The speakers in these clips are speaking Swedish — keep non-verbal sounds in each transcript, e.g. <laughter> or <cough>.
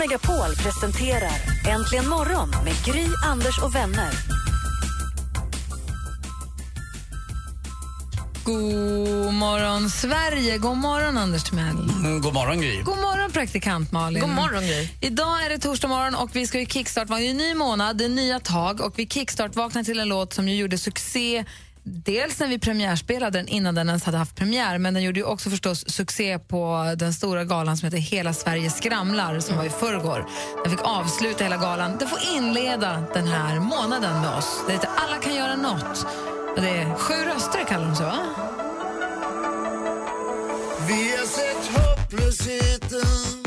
Megapol presenterar Äntligen morgon med Gry, Anders och vänner. God morgon, Sverige. God morgon, Anders Timell. Mm, god morgon, Gry. God morgon, praktikant Malin. God morgon, Gry. Idag är det torsdag morgon och vi ska ju kickstart. Det är en ny månad, det är nya tag och vi kickstart vaknar till en låt som ju gjorde succé Dels när vi premiärspelade den innan den ens hade haft premiär men den gjorde ju också förstås succé på den stora galan som heter Hela Sverige skramlar som var i förrgår. Den fick avsluta hela galan. Den får inleda den här månaden med oss. Det heter Alla kan göra nåt. Och det är sju röster kallar de sig, va? Vi har sett hopplösheten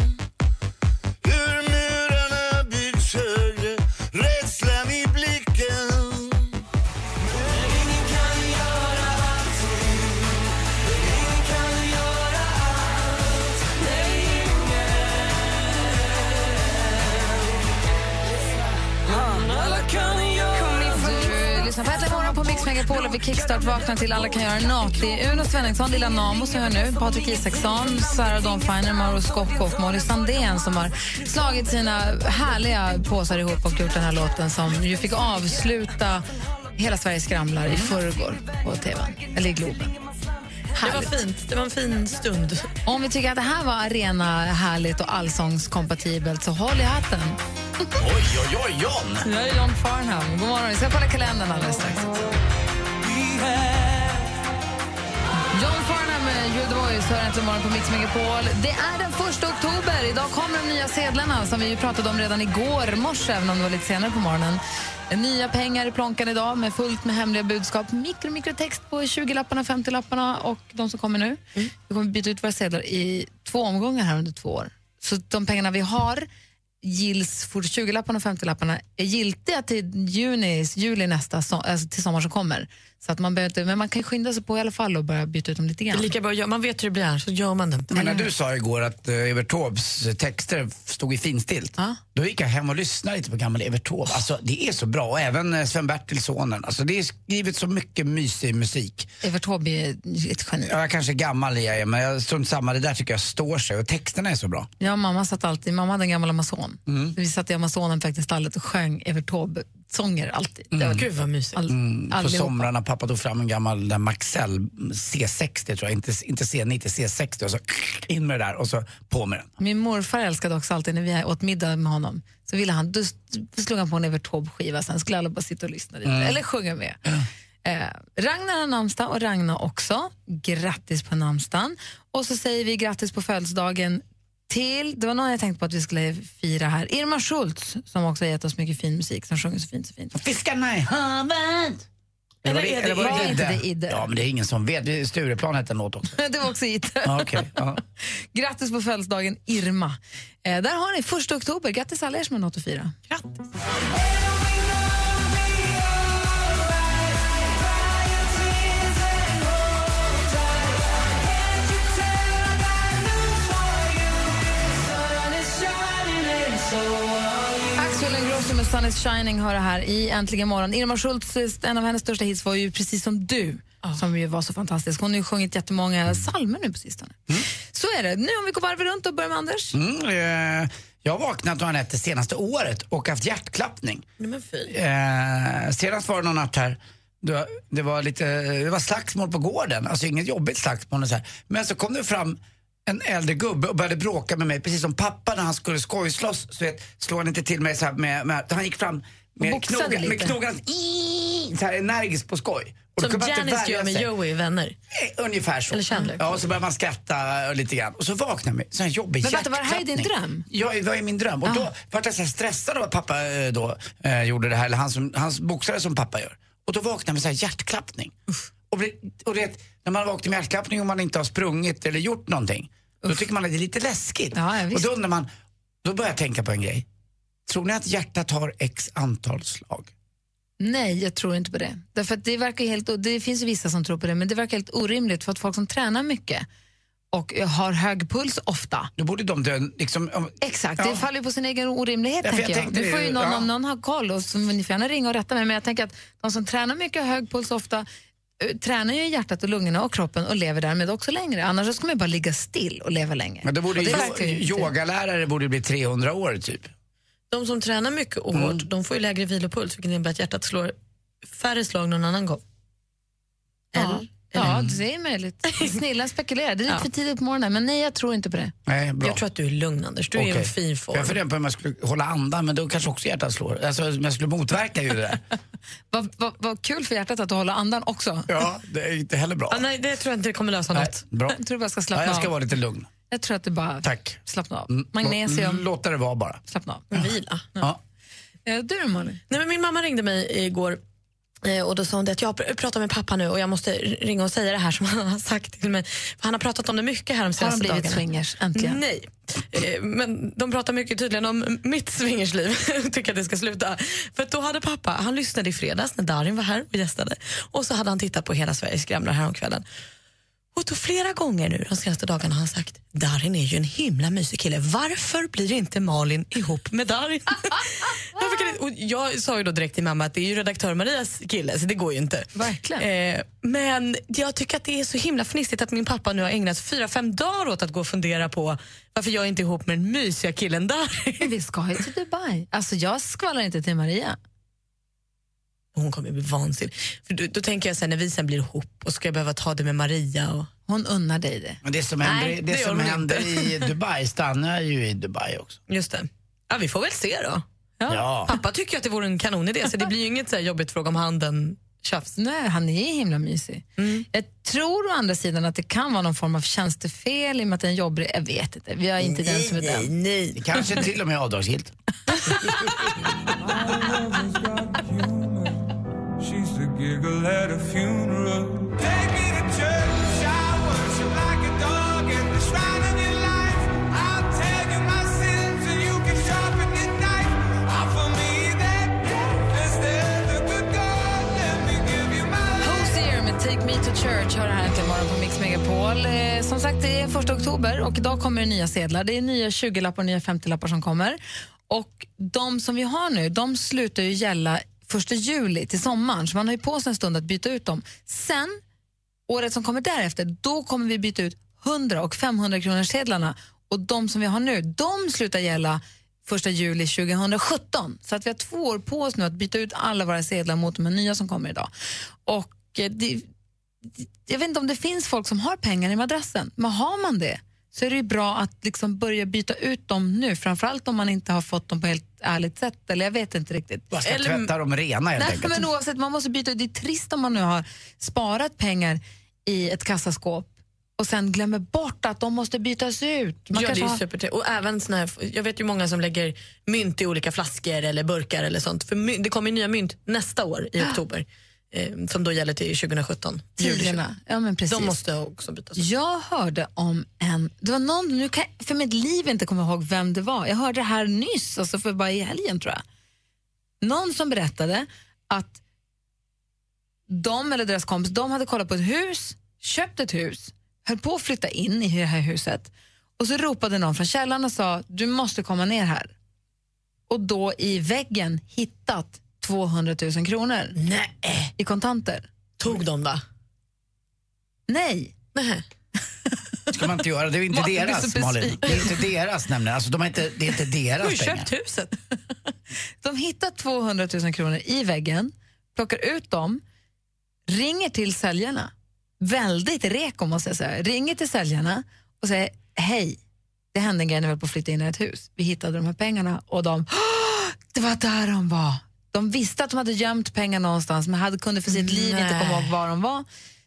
Megapol och vi kickstart vaknar till Alla kan göra nåt. Det är Uno Svenningsson, Lilla Namo som hör nu, Patrik Isaksson, Sara Dawn Finer, Mauro Scocco och Molly Sandén som har slagit sina härliga påsar ihop och gjort den här låten som ju fick avsluta Hela Sverige skramlar i förrgår på tv, eller i Globen. Det var Härligt. fint. Det var en fin stund. Om vi tycker att det här var arena, härligt och allsångskompatibelt så håll i hatten. Oj, oj, oj, John! Nu är det John Farnham. God morgon. Vi ska kolla kalendern alldeles strax. John Farnham med You're the Voice hör äntligen morgon på Mix Megapol. Det är den första oktober. Idag kommer de nya sedlarna som vi ju pratade om redan igår morse, även om det var lite senare på morgonen. Nya pengar i plånkan idag med fullt med hemliga budskap. Mikro, mikrotext på 20-lapparna, 50-lapparna och de som kommer nu. Vi kommer byta ut våra sedlar i två omgångar här under två år. Så de pengarna vi har gills för 20-lapparna och 50-lapparna är giltiga till juni, juli nästa, alltså till sommar som kommer. Så att man inte, men man kan skynda sig på i alla fall och börja byta ut dem lite grann. lika bra, ja, man vet hur det blir här, så gör man det. Men när du sa igår att uh, Evert Taubes texter stod i finstilt, Ja. då gick jag hem och lyssnade lite på gammal Evert Taube. Alltså det är så bra, och även eh, Sven-Bertil sonen. Alltså det är skrivet så mycket mysig musik. Evert Taube är ett geni. Ja, Jag kanske är gammal jag är, men jag strunt samma, det där tycker jag står sig och texterna är så bra. Och mamma satt alltid, mamma hade en gammal Amazon. Mm. Vi satt i Amazonen faktiskt stallet och sjöng Evert Taube-sånger alltid. Det var Gud vad mysigt. all, Mm, på allihopa. somrarna pappa tog fram en gammal där Maxell C60 tror jag, inte, inte C90, C60 och så in med det där och så på med den. Min morfar älskade också alltid när vi åt middag med honom. Så ville han, då slog han på en Evert Taube-skiva, sen skulle alla bara sitta och lyssna lite, Mm. eller sjunga med. Eh, Ragnar har namnsdag och Ragnar också. Grattis på namnsdagen. Och så säger vi grattis på födelsedagen till, det var någon jag tänkte på att vi skulle fira här, Irma Schultz som också har gett oss mycket fin musik, som sjunger så fint, så fint. Fiskarna i havet. Eller det, eller var det inte Idde? det Idde? Ja, men det är ingen som vet. Stureplan hette en låt också. <laughs> Det var också okej, ja. <laughs> Grattis på födelsedagen Irma. Eh, där har ni första oktober. Grattis alla er som har något att fira. Axel Med Sun is shining har det här i Äntligen morgon. Irma Schultz, en av hennes största hits var ju Precis som du, som ju var så fantastisk. Hon har ju sjungit jättemånga psalmer nu på sistone. Så är det. Nu om vi går varv runt och börjar med Anders. Mm, eh, jag har vaknat några nätter senaste året och haft hjärtklappning. Men. Eh, senast var det någon natt här det var lite, det var slagsmål på gården, alltså inget jobbigt slagsmål och så här. Men så kom det fram en äldre gubbe och började bråka med mig precis som pappa när han skulle skojslåss så vet, slog han inte till mig så här med, med han gick fram med, knogen, med knogarna så här energiskt på skoj. Och Som värja gör med sig. Joey i Vänner. Eh, Ungefär så. Eller Chandler. Ja, och så börjar man skratta och lite grann. Och så vaknar jag med här jobbig Men vänta, var det här i din dröm? Ja, det var i min dröm. Och Ah. då var jag så stressad av att pappa eh, då eh, gjorde det här, eller han, som, han boxade som pappa gör. Och då vaknade jag med så här hjärtklappning. Och, det, och det, när man vaknar med hjärtklappning och man inte har sprungit eller gjort någonting, då tycker man att det är lite läskigt. Ja, och då undrar man, då börjar jag tänka på en grej. Tror ni att hjärtat har x antal slag? Nej, jag tror inte på det. Därför det, verkar helt, det finns vissa som tror på det, men det verkar helt orimligt för att folk som tränar mycket och har hög puls ofta. Då borde de dö, liksom, om- Exakt, Ja. det faller på sin egen orimlighet. Ja, för tänker jag jag Nu får det, ju någon, ja. om någon har koll, och så, ni får gärna ringa och rätta mig, men jag tänker att de som tränar mycket och har hög puls ofta tränar ju hjärtat och lungorna och kroppen och lever därmed också längre. Annars ska man ju bara ligga still och leva länge. men då borde Och det ju yogalärare borde bli 300 år typ. De som tränar mycket och hårt Mm. de får ju lägre vilopuls vilket innebär att hjärtat slår färre slag någon annan gång. Eller? Ja, det är möjligt. Snillen spekulerar. Det är lite <laughs> Ja. för tidigt på morgonen, men nej, jag tror inte på det. Nej, bra. Jag tror att du är lugn Anders, du är i en fin form. Jag funderar på om jag skulle hålla andan, men då kanske också hjärtat slår. Alltså, men jag skulle motverka ju det där. <laughs> Vad vad- vad kul för hjärtat att du håller andan också. Ja, det är inte heller bra. ah, nej, det tror jag inte kommer lösa Nej, något. bra. Jag tror du bara ska Ja, slappna jag ska av. vara lite lugn. Jag tror att du bara Tack. slappna av. Mm. Magnesium, Låt det vara bara. slappna av. Vila. Ja. Ja, du då Malin? Nej, men min mamma ringde mig igår eh, och då sa hon det att jag pr- pratar med pappa nu och jag måste ringa och säga det här som han har sagt till mig. För han har pratat om det mycket här de Har de senaste blivit dagarna. swingers äntligen? Nej, Eh, men de pratar mycket tydligen om mitt swingersliv. <laughs> tycker att det ska sluta. För då hade pappa, han lyssnade i fredags när Darin var här och gästade. Och så hade han tittat på Hela Sveriges skramlar häromkvällen. Och då flera gånger nu de senaste dagarna har han sagt Darin är ju en himla mysig kille. Varför blir inte Malin ihop med Darin? <laughs> Och jag sa ju då direkt till mamma att det är ju redaktör Marias kille så det går ju inte. Verkligen. Eh, men jag tycker att det är så himla fnissigt att min pappa nu har ägnat fyra, fem dagar åt att gå och fundera på varför jag inte är ihop med den mysiga killen där. Men Vi ska ju till Dubai. Alltså jag skvallrar inte till Maria. Hon kommer bli vansinnig. För då, då tänker jag sen när vi sen blir ihop och ska jag behöva ta det med Maria. Och... Hon unnar dig det. Men det som händer, Nej, det det som händer i Dubai stannar ju i Dubai också. Just det. Ja, vi får väl se då. Ja. Pappa tycker att det vore en kanonidé så det blir ju inget så här jobbigt fråga om handen tjafs. Nej, han är himla mysig. Jag tror å andra sidan att det kan vara någon form av tjänstefel i och med att det är en jobbig... Jag vet inte, vi har inte den som är den. nej. Det kanske till och med är avdragsgillt. <laughs> Giggle at a funeral. Take me to church, I worship like a dog in the shrine of your life. I'll tell you my sins and you can sharpen your knife. Offer me that gift instead of good God. Let me give you my Hosier med Take Me To Church hör det här äntligen morgon på Mix Megapol. Eh, som sagt, det är första oktober och idag kommer det nya sedlar. Det är nya 20-lappar och nya 50-lappar som kommer. Och de som vi har nu, de slutar ju gälla första juli till sommaren, så man har ju på sig en stund att byta ut dem. Sen, året som kommer därefter, då kommer vi byta ut 100 och 500 kronors sedlarna och de som vi har nu, de slutar gälla första juli 2017. Så att vi har två år på oss nu att byta ut alla våra sedlar mot de nya som kommer idag. Och eh, det, jag vet inte om det finns folk som har pengar i madrassen, men har man det så är det ju bra att liksom börja byta ut dem nu, framförallt om man inte har fått dem på helt ärligt sätt. Eller jag vet inte riktigt. Bara ska Eller- tvätta dem rena helt Nej, enkelt. men oavsett, man måste byta ut. Det är trist om man nu har sparat pengar i ett kassaskåp och sen glömmer bort att de måste bytas ut. Man ja, det är super Och även såna här, jag vet ju många som lägger mynt i olika flaskor eller burkar eller sånt. För det kommer ju nya mynt nästa år i oktober. Eh, som då gäller till 2017. juli 20. Tiderna. Ja, men precis. De måste också bytas ut. Jag hörde om en, det var någon, nu kan jag för mitt liv inte komma ihåg vem det var. Jag hörde det här nyss, alltså för bara i helgen tror jag. Någon som berättade att de eller deras kompis, de hade kollat på ett hus, köpt ett hus, höll på att flytta in i det här huset och så ropade någon från källaren och sa du måste komma ner här. Och då i väggen hittat 200 000 kronor Nej. i kontanter. Tog de då? Nej, Nej. <laughs> ska man inte göra. Det är inte Malin deras, Malin. Det är inte deras nämligen. Alltså, de har inte, det är inte deras pengar. köpt huset. <laughs> De hittar 200 000 kronor i väggen, plockar ut dem, ringer till säljarna. Väldigt reko måste jag säga. Ringer till säljarna och säger hej, det hände en grej när vi höll på att flytta in i ett hus. Vi hittade de här pengarna och de, "Åh, <gasps> det var där de var. De visste att de hade gömt pengar någonstans men hade, kunde för sitt liv inte komma ihåg var de var.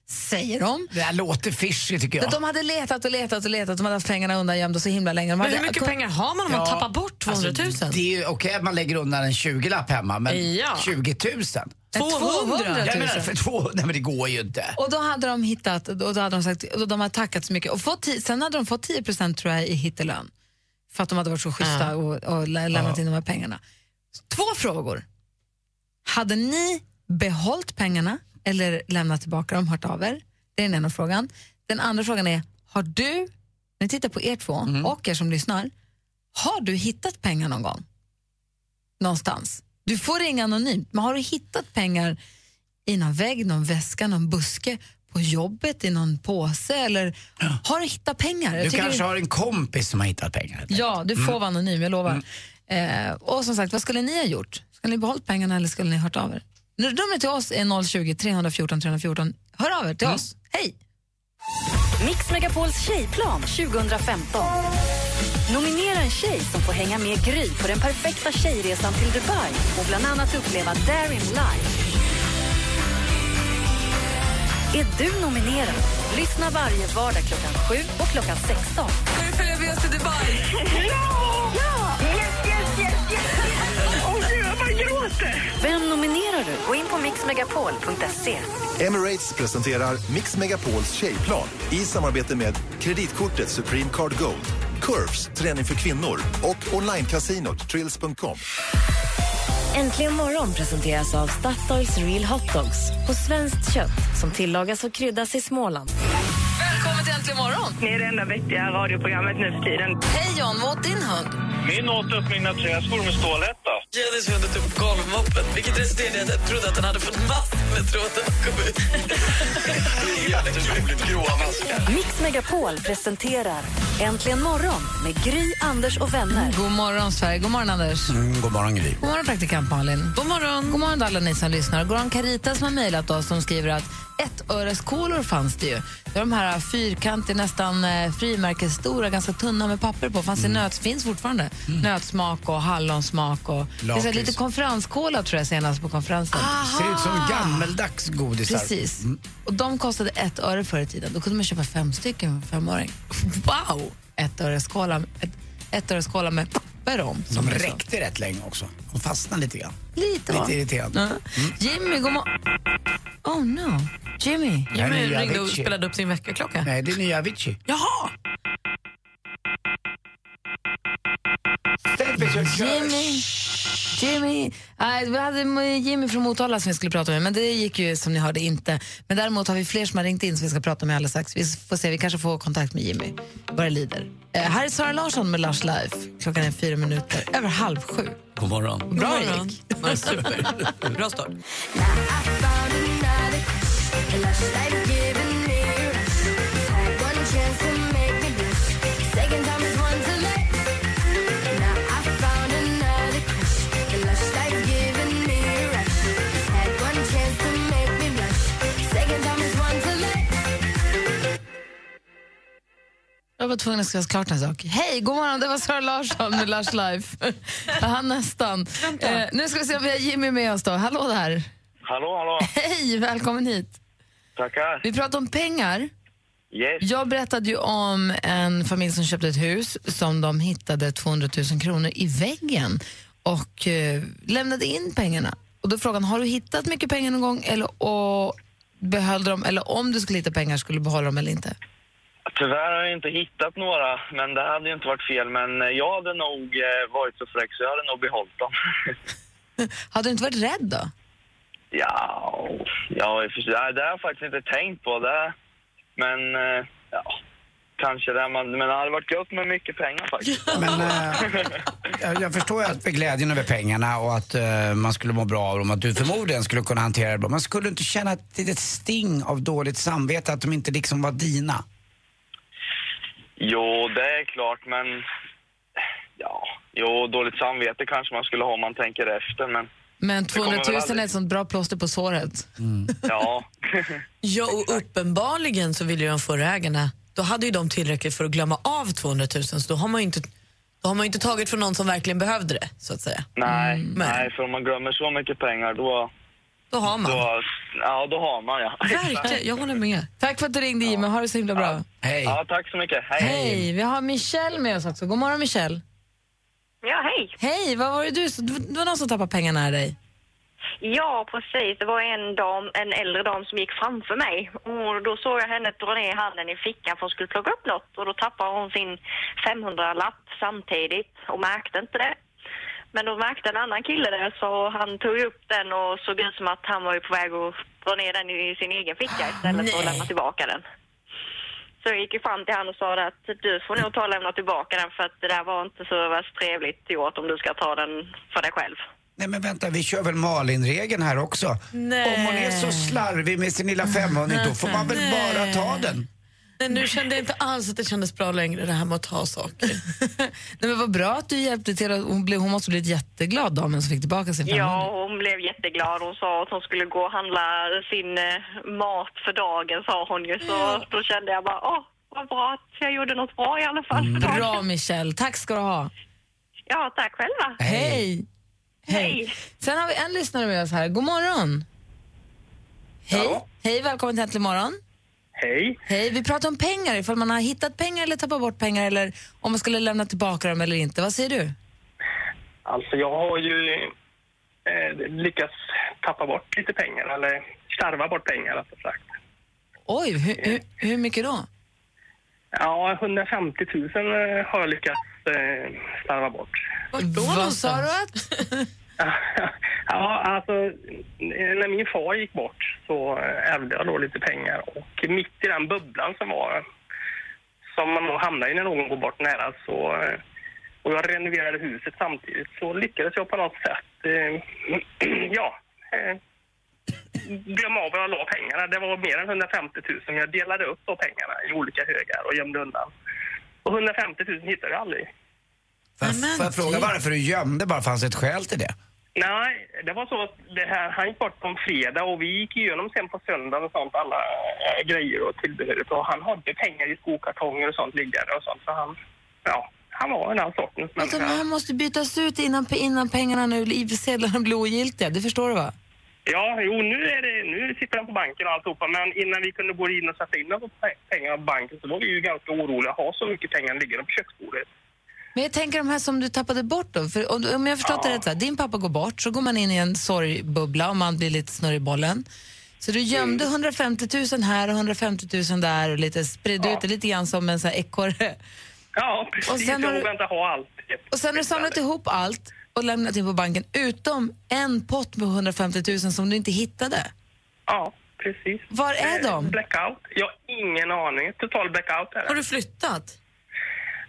Säger de. Det här låter fishy tycker jag. De hade letat och letat och letat, de hade haft pengarna undangömda så himla länge. De Men hur mycket pengar har man om man tappar bort 200 000? Alltså, det är okej att man lägger undan en 20-lapp hemma, men Ja. 20 000? 200 Jag 000. menar, för två, nej men det går ju inte. Och då hade de hittat, och då hade de sagt, och de hade tackat så mycket. Och fått, sen hade de fått 10% tror jag i hittelön. För att de hade varit så schyssta och, och lä- lämnat in de här pengarna. Två frågor. Hade ni behållit pengarna eller lämnat tillbaka dem, hört av er? Det är den ena frågan. Den andra frågan är, har du, ni tittar på er två och er som lyssnar, har du hittat pengar någon gång? Någonstans? Du får ringa anonymt, men har du hittat pengar i någon vägg, någon väska, någon buske, på jobbet, i någon påse eller har du hittat pengar? Du kanske har en kompis som har hittat pengar. Ja, du får vara anonym, jag lovar. Eh, och som sagt, vad skulle ni ha gjort? Skulle ni behållit pengarna eller skulle ni hört av er? Numret till oss är 020 314 314. Hör av er till oss. Hej! Mix Megapols tjejplan 2015. Nominera en tjej som får hänga med Gry på den perfekta tjejresan till Dubai och bland annat uppleva Darin live. Är du nominerad? Lyssna varje vardag klockan 7 och klockan 16. Nu följer vi oss till Dubai. <laughs> Vem nominerar du? Gå in på mixmegapol.se. Emirates presenterar Mix Megapols tjejplan i samarbete med kreditkortet Supreme Card Gold, Curves, träning för kvinnor och onlinekasinot Trills.com. Äntligen morgon presenteras av Statoils Real Hot Dogs på svenskt kött som tillagas och kryddas i Småland. Välkommen till Äntligen morgon. Ni är det enda vettiga radioprogrammet nu för tiden. Hej John, vad åt din hund? Min åt upp mina träskor med stålhätta. Jenny hund hade upp typ golvmoppen, vilket resulterade i att jag trodde att den hade fått massor med tråd när den kom ut. Jätteroligt gråa maskar. Mix Megapol presenterar Äntligen morgon med Gry, Anders och vänner. God morgon Sverige, god morgon Anders. Mm, god morgon Gry. God morgon praktikant Malin. God morgon. God morgon alla ni som lyssnar. God morgon Carita som har mejlat oss som skriver att ettöreskolor fanns det ju. Det de här fyrkantiga, nästan eh, frimärkesstora, ganska tunna med papper på. Fanns det nöt, finns fortfarande. Nötsmak och hallonsmak. Och, det är lite konferenskola tror jag senast på konferensen. Ser ut som gammeldags godisar. Precis. Och de kostade ett öre förr i tiden. Då kunde man köpa fem stycken för femåring. Wow! Ett öre skåla, ett, ett öre skåla med papper om. De Som räckte rätt länge också. De fastnade lite grann. Lite, va? Lite irriterande. Ja. Jimmy, god morgon. Oh no. Jimmy. Jimmy ringde och spelade upp sin väckarklocka. Nej, det är nya Avicii. Jaha! Jimmy. Jimmy. Nej, vi hade Jimmy från Motala som vi skulle prata med, men det gick ju som ni hörde inte. Men däremot har vi fler som har ringt in som vi ska prata med alldeles strax. Vi får se, vi kanske får kontakt med Jimmy vad det lider. Eh, här är Sara Larsson med Lush Life. Klockan är fyra minuter över halv sju. God morgon. Bra God det morgon. <laughs> Bra start. Jag var tvungen att skriva klart en sak. Hej, god morgon, det var Sara Larsson med Lush Life. Hann nästan. Eh, nu ska vi se om vi har Jimmy med oss då. Hallå där. Hallå, hallå. Hej, välkommen hit. Tackar. Vi pratar om pengar. Yes. Jag berättade ju om en familj som köpte ett hus som de hittade 200 000 kronor i väggen och eh, lämnade in pengarna. Och då frågan, har du hittat mycket pengar någon gång eller, och behöll dem, eller om du skulle hitta pengar, skulle du behålla dem eller inte? Tyvärr har jag inte hittat några, men det hade ju inte varit fel. Men eh, jag hade nog eh, varit så fräck så jag hade nog behållit dem. <laughs> Hade du inte varit rädd då? ja, ja, det har jag faktiskt inte tänkt på. Det. Men, eh, ja, kanske det. Man, men det hade varit gött med mycket pengar faktiskt. <laughs> Men eh, jag, förstår ju att glädjen över pengarna och att eh, man skulle må bra av dem, att du förmodligen skulle kunna hantera det bra. Man skulle inte känna ett litet sting av dåligt samvete att de inte liksom var dina. Jo, det är klart, men... Ja, jo, dåligt samvete kanske man skulle ha om man tänker efter, men... Men Det kommer 200 000 väl aldrig- är ett sånt bra plåster på såret. Ja. <laughs> Ja, och uppenbarligen så ville ju de förra ägarna, då hade ju de tillräckligt för att glömma av 200 000 så då har man ju inte, då har man ju inte tagit från någon som verkligen behövde det, så att säga. Nej, Men- nej, för om man glömmer så mycket pengar då... Då har man. Då, ja, då har man ja. Verkligen, jag håller med. Tack för att du ringde Jimmy, ha det så himla bra. Hej. Ja, tack så mycket. Hej. Hej, vi har Michelle med oss också. God morgon Michelle. Ja, hej. Hej, vad var det du? Det var någon som tappade pengar nära dig. Ja, precis. Det var en dam, en äldre dam som gick framför mig. Och då såg jag henne dra ner handen i fickan för hon skulle plocka upp något. Och då tappade hon sin 500-lapp samtidigt och märkte inte det. Men då märkte en annan kille det så han tog upp den och såg ut som att han var ju på väg att dra ner den i sin egen ficka istället för att lämna tillbaka den. Så jag gick ju fram till han och sa att du får nog ta och lämna tillbaka den för att det där var inte så värst trevligt gjort om du ska ta den för dig själv. Nej men vänta, vi kör väl Malin-regeln här också? Nej. Om hon är så slarvig med sin lilla femhundring då får man väl Nej. bara ta den? Nej, nu kände jag inte alls att det kändes bra längre det här med att ta saker. <laughs> Nej, men vad bra att du hjälpte till. att- Hon, blev, hon måste blivit jätteglad damen som fick tillbaka sin femhundring. Ja, hon blev jätteglad. Hon sa att hon skulle gå och handla sin eh, mat för dagen, sa hon ju. Så <gasps> då kände jag bara, åh, vad bra att jag gjorde något bra i alla fall för dagen. Bra Michelle, tack ska du ha. Ja, tack själva. Hej. Hej. Sen har vi en lyssnare med oss här. God morgon. Hej. Hej, välkommen till Äntligen morgon. Hej. Hej, vi pratar om pengar, ifall man har hittat pengar eller tappat bort pengar eller om man skulle lämna tillbaka dem eller inte. Vad säger du? Alltså jag har ju eh, lyckats tappa bort lite pengar, eller slarva bort pengar rättare sagt. Oj, hur, hur, hur mycket då? Ja, 150 000 eh, har jag lyckats eh, slarva bort. Vad sa du att? <laughs> Ja, alltså när min far gick bort så ärvde jag då lite pengar och mitt i den bubblan som var som man nog hamnar i när någon går bort nära så och jag renoverade huset samtidigt så lyckades jag på något sätt eh, <clears throat> ja eh, glömma av var jag la pengarna. Det var mer än 150 000. Jag delade upp de pengarna i olika högar och gömde undan. Och 150 000 hittade jag aldrig. Får jag- får jag fråga varför du gömde? Bara fanns det ett skäl till det? Nej, det var så att det här, han gick bort på en fredag och vi gick igenom sen på söndagen och sånt, alla äh, grejer och tillbehöret. Och han hade pengar i skokartonger och sånt liggande och sånt. Så han, ja, han var den här sortens människa. här måste bytas ut innan, innan pengarna nu, sedlarna blir ogiltiga. Det förstår du va? Ja, jo, nu, är det, nu sitter han på banken och alltihopa. Men innan vi kunde gå in och sätta in pengarna på banken så var vi ju ganska oroliga att ha så mycket pengar liggande på köksbordet. Men jag tänker de här som du tappade bort då. För om, jag förstått det rätt, så här, din pappa går bort, så går man in i en sorgbubbla och man blir lite snurrig i bollen. Så du gömde 150 000 här och 150 000 där och lite spridde ut det lite grann som en sån här ekorre. Ja, precis. Och sen har du- inte ha allt. Och sen har du samlat ihop allt och lämnat in på banken utom en pott med 150 000 som du inte hittade. Ja, precis. Var är Eh, de? Blackout. Jag har ingen aning. Total blackout är det. Har du flyttat?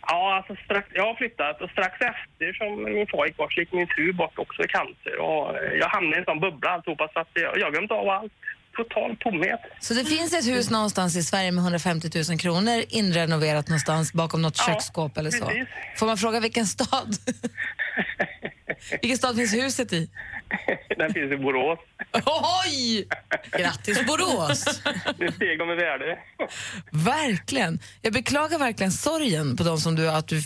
Ja, alltså strax, jag har flyttat och strax efter som min far gick bort så gick min fru bort också i cancer. Och eh, jag hamnade i en sån bubbla alltihopa så att jag, jag glömde av allt. Total tomhet. Så det finns ett hus någonstans i Sverige med 150 000 kronor inrenoverat någonstans bakom något Ja, köksskåp eller så. precis. Får man fråga vilken stad? <laughs> vilken stad finns huset i? <laughs> Den finns i Borås. Oj! Grattis Borås! Nu steg de i värde. Verkligen. Jag beklagar verkligen sorgen på de som du, att du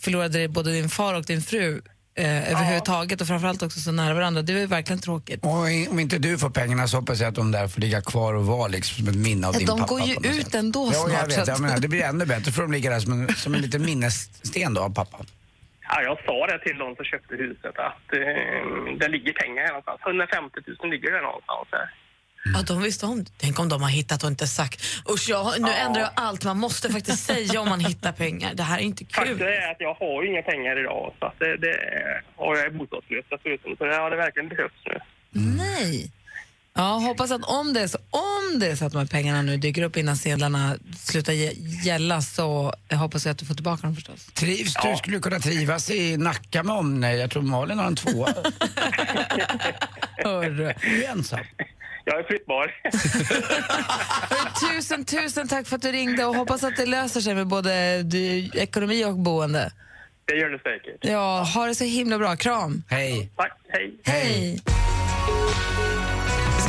förlorade både din far och din fru eh, överhuvudtaget och framförallt också så nära varandra. Det ju verkligen tråkigt. Och i- om inte du får pengarna så hoppas jag att de där får ligga kvar och vara liksom som ett minne av Ja, din de pappa. går ju på något ut sätt. ändå ja, snart, Jag så vet, att- jag menar, det blir ännu bättre för de ligger där som en, som en liten minnessten då av pappa. Ja, jag sa det till de som köpte huset att eh, det ligger pengar här någonstans. 150 000 ligger det någonstans här. Ja, de visste om. Tänk om de har hittat och inte sagt. Usch, jag, nu ändrar jag allt. Man måste faktiskt säga om man hittar pengar. Det här är inte Faktum kul. är att jag har ju inga pengar idag så att det, det och jag är bostadslös dessutom så det har det verkligen behövts nu. Nej. Ja, hoppas att om det, är så, om det är så att de här pengarna nu dyker upp innan sedlarna slutar gälla så jag hoppas jag att du får tillbaka dem förstås. Trivs du? Skulle du kunna trivas i Nacka med omnejd? Jag tror Malin har en tvåa. <laughs> Hörru. Du är ensam. Jag är flyttbar. <laughs> Tusen, tusen tack för att du ringde och hoppas att det löser sig med både du, ekonomi och boende. Det gör det säkert. Ja, ha det så himla bra. Kram. Hej. Tack, hej. Hej. Vi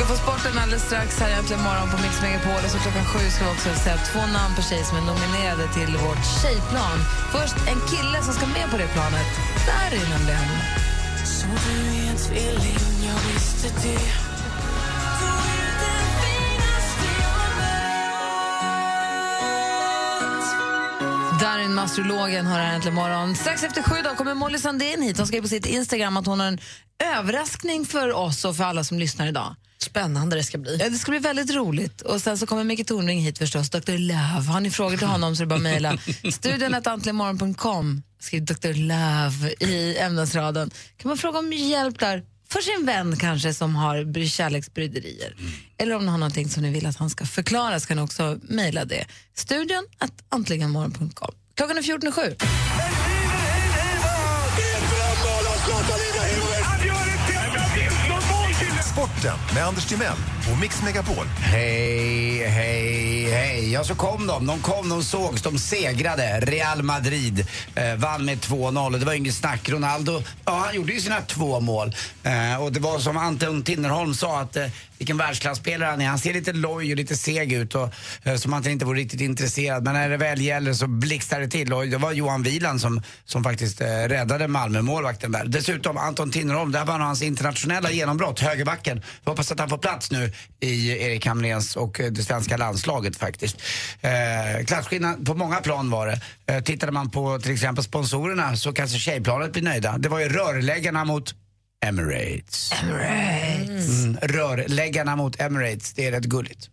ska få sporten alldeles strax här äntligen morgon på Mix Megapol. Och så klockan sju ska vi också säga två namn per tjej som är nominerade till vårt tjejplan. Först en kille som ska med på det planet. Där är nämligen. Så du är en tvilling, jag visste det Du är det finaste jag vet Darin, astrologen, har här äntligen morgon. Strax efter sju då kommer Molly Sandén hit. Hon skrev på sitt Instagram att hon har en överraskning för oss och för alla som lyssnar idag. Spännande det ska bli. Ja, det ska bli väldigt roligt. Och Sen så kommer Micke Tornving hit förstås, Dr. Love. Har ni frågor till <laughs> honom så är det bara att mejla. Studion att antligenmorgon.com. Skriv Dr. Love i ämnesraden. Kan man fråga om hjälp där för sin vän kanske som har bry- kärleksbryderier. Eller om ni har någonting som ni vill att han ska förklara så kan ni också mejla det. Studion att antligenmorgon.com. Klockan är 14.07. Sporten med Anders Timell och Mix Megapol. Hej, hej, hej. Ja, så kom de. De kom, de sågs, de segrade. Real Madrid eh, vann med 2-0. Det var inget snack. Ronaldo, ja, han gjorde ju sina två mål. Eh, och det var som Anton Tinnerholm sa, att eh, vilken världsklasspelare han är. Han ser lite loj och lite seg ut och eh, som att han inte vore riktigt intresserad. Men när det väl gäller så blixtrar det till. Och det var Johan Wieland som, som faktiskt eh, räddade Malmö-målvakten där. Dessutom Anton Tinnerholm, det här var hans internationella genombrott, högerbacken. Vi hoppas att han får plats nu i Erik Hamréns och eh, det svenska landslaget faktiskt. Eh, klasskillnad på många plan var det. Eh, tittade man på till exempel sponsorerna så kanske tjejplanet blir nöjda. Det var ju rörläggarna mot Emirates. Emirates. Mm, rörläggarna mot Emirates, det är rätt gulligt.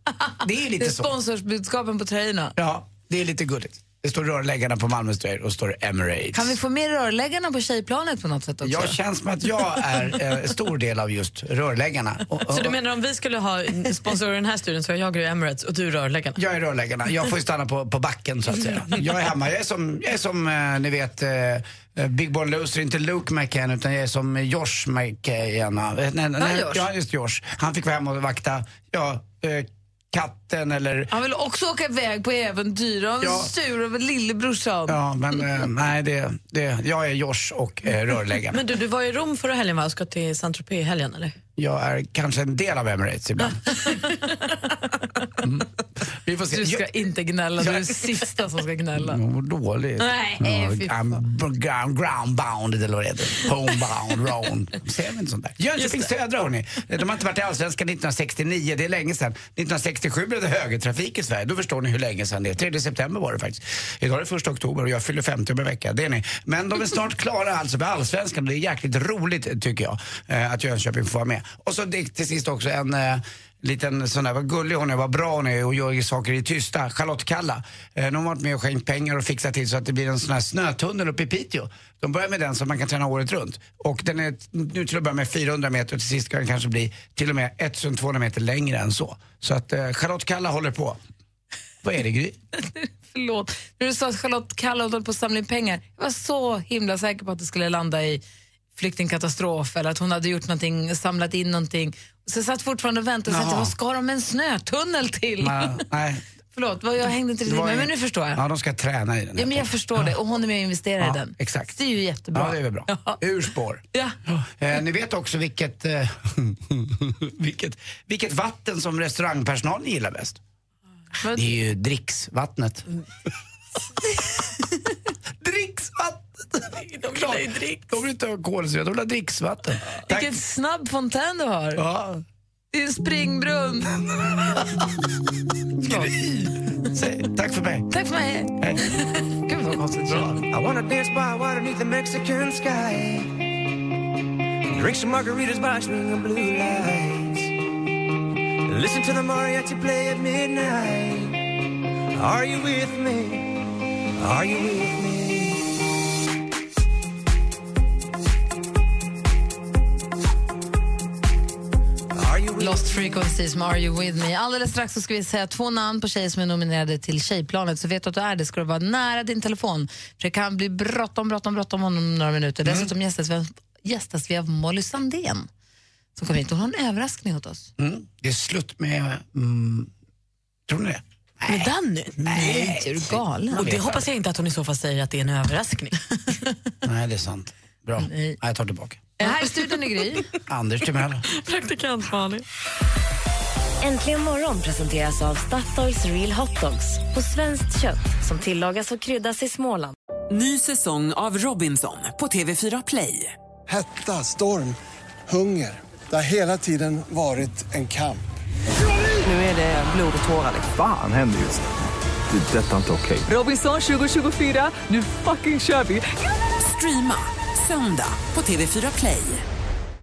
Det är Det lite är så. sponsorsbudskapen på tröjorna. Ja, det är lite gulligt. Det står rörläggarna på Malmös tröjor och står Emirates. Kan vi få med rörläggarna på tjejplanet på något sätt också? Jag känns som att jag är eh, en stor del av just rörläggarna. Och, och, Så du menar om vi skulle ha sponsorer i den här studion så är jag Emirates och du rörläggarna? Jag är rörläggarna. Jag får ju stanna på, på backen så att säga. Jag är hemma. Jag är som, jag är som eh, ni vet, eh, eh, Big Born Loser, inte Luke McCann utan jag är som Josh McCann. Eh, nej, nej, Josh. Ja, just Josh. Han fick vara hemma och vakta ja, eh, katten eller... Han vill också åka iväg på äventyr. Han är Ja. sur över lillebrorsan. Ja, men eh, nej, det, det, jag är Josh och eh, rörläggaren. Men du, du var i Rom förra helgen va? och ska till Saint-Tropez i helgen eller? Jag är kanske en del av Emirates ibland. <laughs> Mm. Vi får se. Du ska Jag- inte gnälla, du är den sista som ska gnälla. Mm, dåligt. Nej, fy I'm ground, groundbound eller vad det heter. Homebound, round. Säger man inte sånt där? Jönköping Södra hörni. De har inte varit i Allsvenskan 1969, det är länge sedan. 1967 blev det högertrafik i Sverige. Då förstår ni hur länge sedan det är. 3 september var det faktiskt. Idag är det första oktober och jag fyller 50 om en vecka. Det är ni. Men de är snart klara alltså med Allsvenskan och det är jäkligt roligt tycker jag eh, att Jönköping får vara med. Och så det, till sist också en eh, liten sån där, vad gullig hon är, vad bra hon är och gör saker i tysta. Charlotte Kalla. Eh, hon har varit med och skänkt pengar och fixat till så att det blir en sån här snötunnel uppe i Piteå. De börjar med den så man kan träna året runt. Och den är nu till att börja med 400 meter och till sist kan den kanske bli till och med 1200 meter längre än så. Så att eh, Charlotte Kalla håller på. Vad är det Gry? <laughs> Förlåt. När du sa att Charlotte Kalla håller på att samla in pengar, jag var så himla säker på att det skulle landa i flyktingkatastrof eller att hon hade gjort någonting, samlat in någonting. Så jag satt fortfarande och väntade och tänkte, vad ska de med en snötunnel till? Nej, <laughs> nej. Förlåt, vad- jag hängde inte riktigt med, en- men nu förstår jag. Ja, de ska träna i den. Ja, men jag förstår det och hon är med och investerar Ja, i den. exakt. Det är ju jättebra. Ja, det är väl bra. Ur spår. <laughs> Ja. Eh, ni vet också vilket, eh, <laughs> vilket, vilket vatten som restaurangpersonalen gillar bäst. Det är ju dricksvattnet. <laughs> De vill, ju drick. de vill inte ha kolsyra, de vill ha dricksvatten. Tack. Vilken snabb fontän du har. Ja. Det är en springbrunn. <laughs> Säg, tack för mig. Tack för mig. <laughs> Gud vad konstigt. I wanna dance by water beneath the Mexican sky. Drink some margaritas by swinging blue lights. Listen to the mariachi play at midnight. Are you with me? Are you with me? Lost Frequencies med Are You With Me. Alldeles strax så ska vi säga två namn på tjejer som är nominerade till Tjejplanet. Så vet du att du är det ska du vara nära din telefon. För det kan bli bråttom, bråttom, bråttom om några minuter. Dessutom gästas vi, av- gästas vi av Molly Sandén som kommer hit. Hon har en överraskning åt oss. Mm, det är slut med... Mm, tror ni det? Med Danny? Nej, är du galen? Och det hoppas jag inte att hon i så fall säger att det är en överraskning. <laughs> Nej, det är sant. Bra. Nej. jag tar tillbaka. Här i studion är Gry. <laughs> Anders Timell. Praktikant Malin. Äntligen morgon presenteras av Statoils Real Hot Dogs på svenskt kött som tillagas och kryddas i Småland. Ny säsong av Robinson på TV4 Play. Hetta, storm, hunger. Det har hela tiden varit en kamp. Nu är det blod och tårar. Fan händer just nu. Det. är Detta är inte okej. Robinson 2024, nu fucking kör vi! Streama söndag på TV4 Play.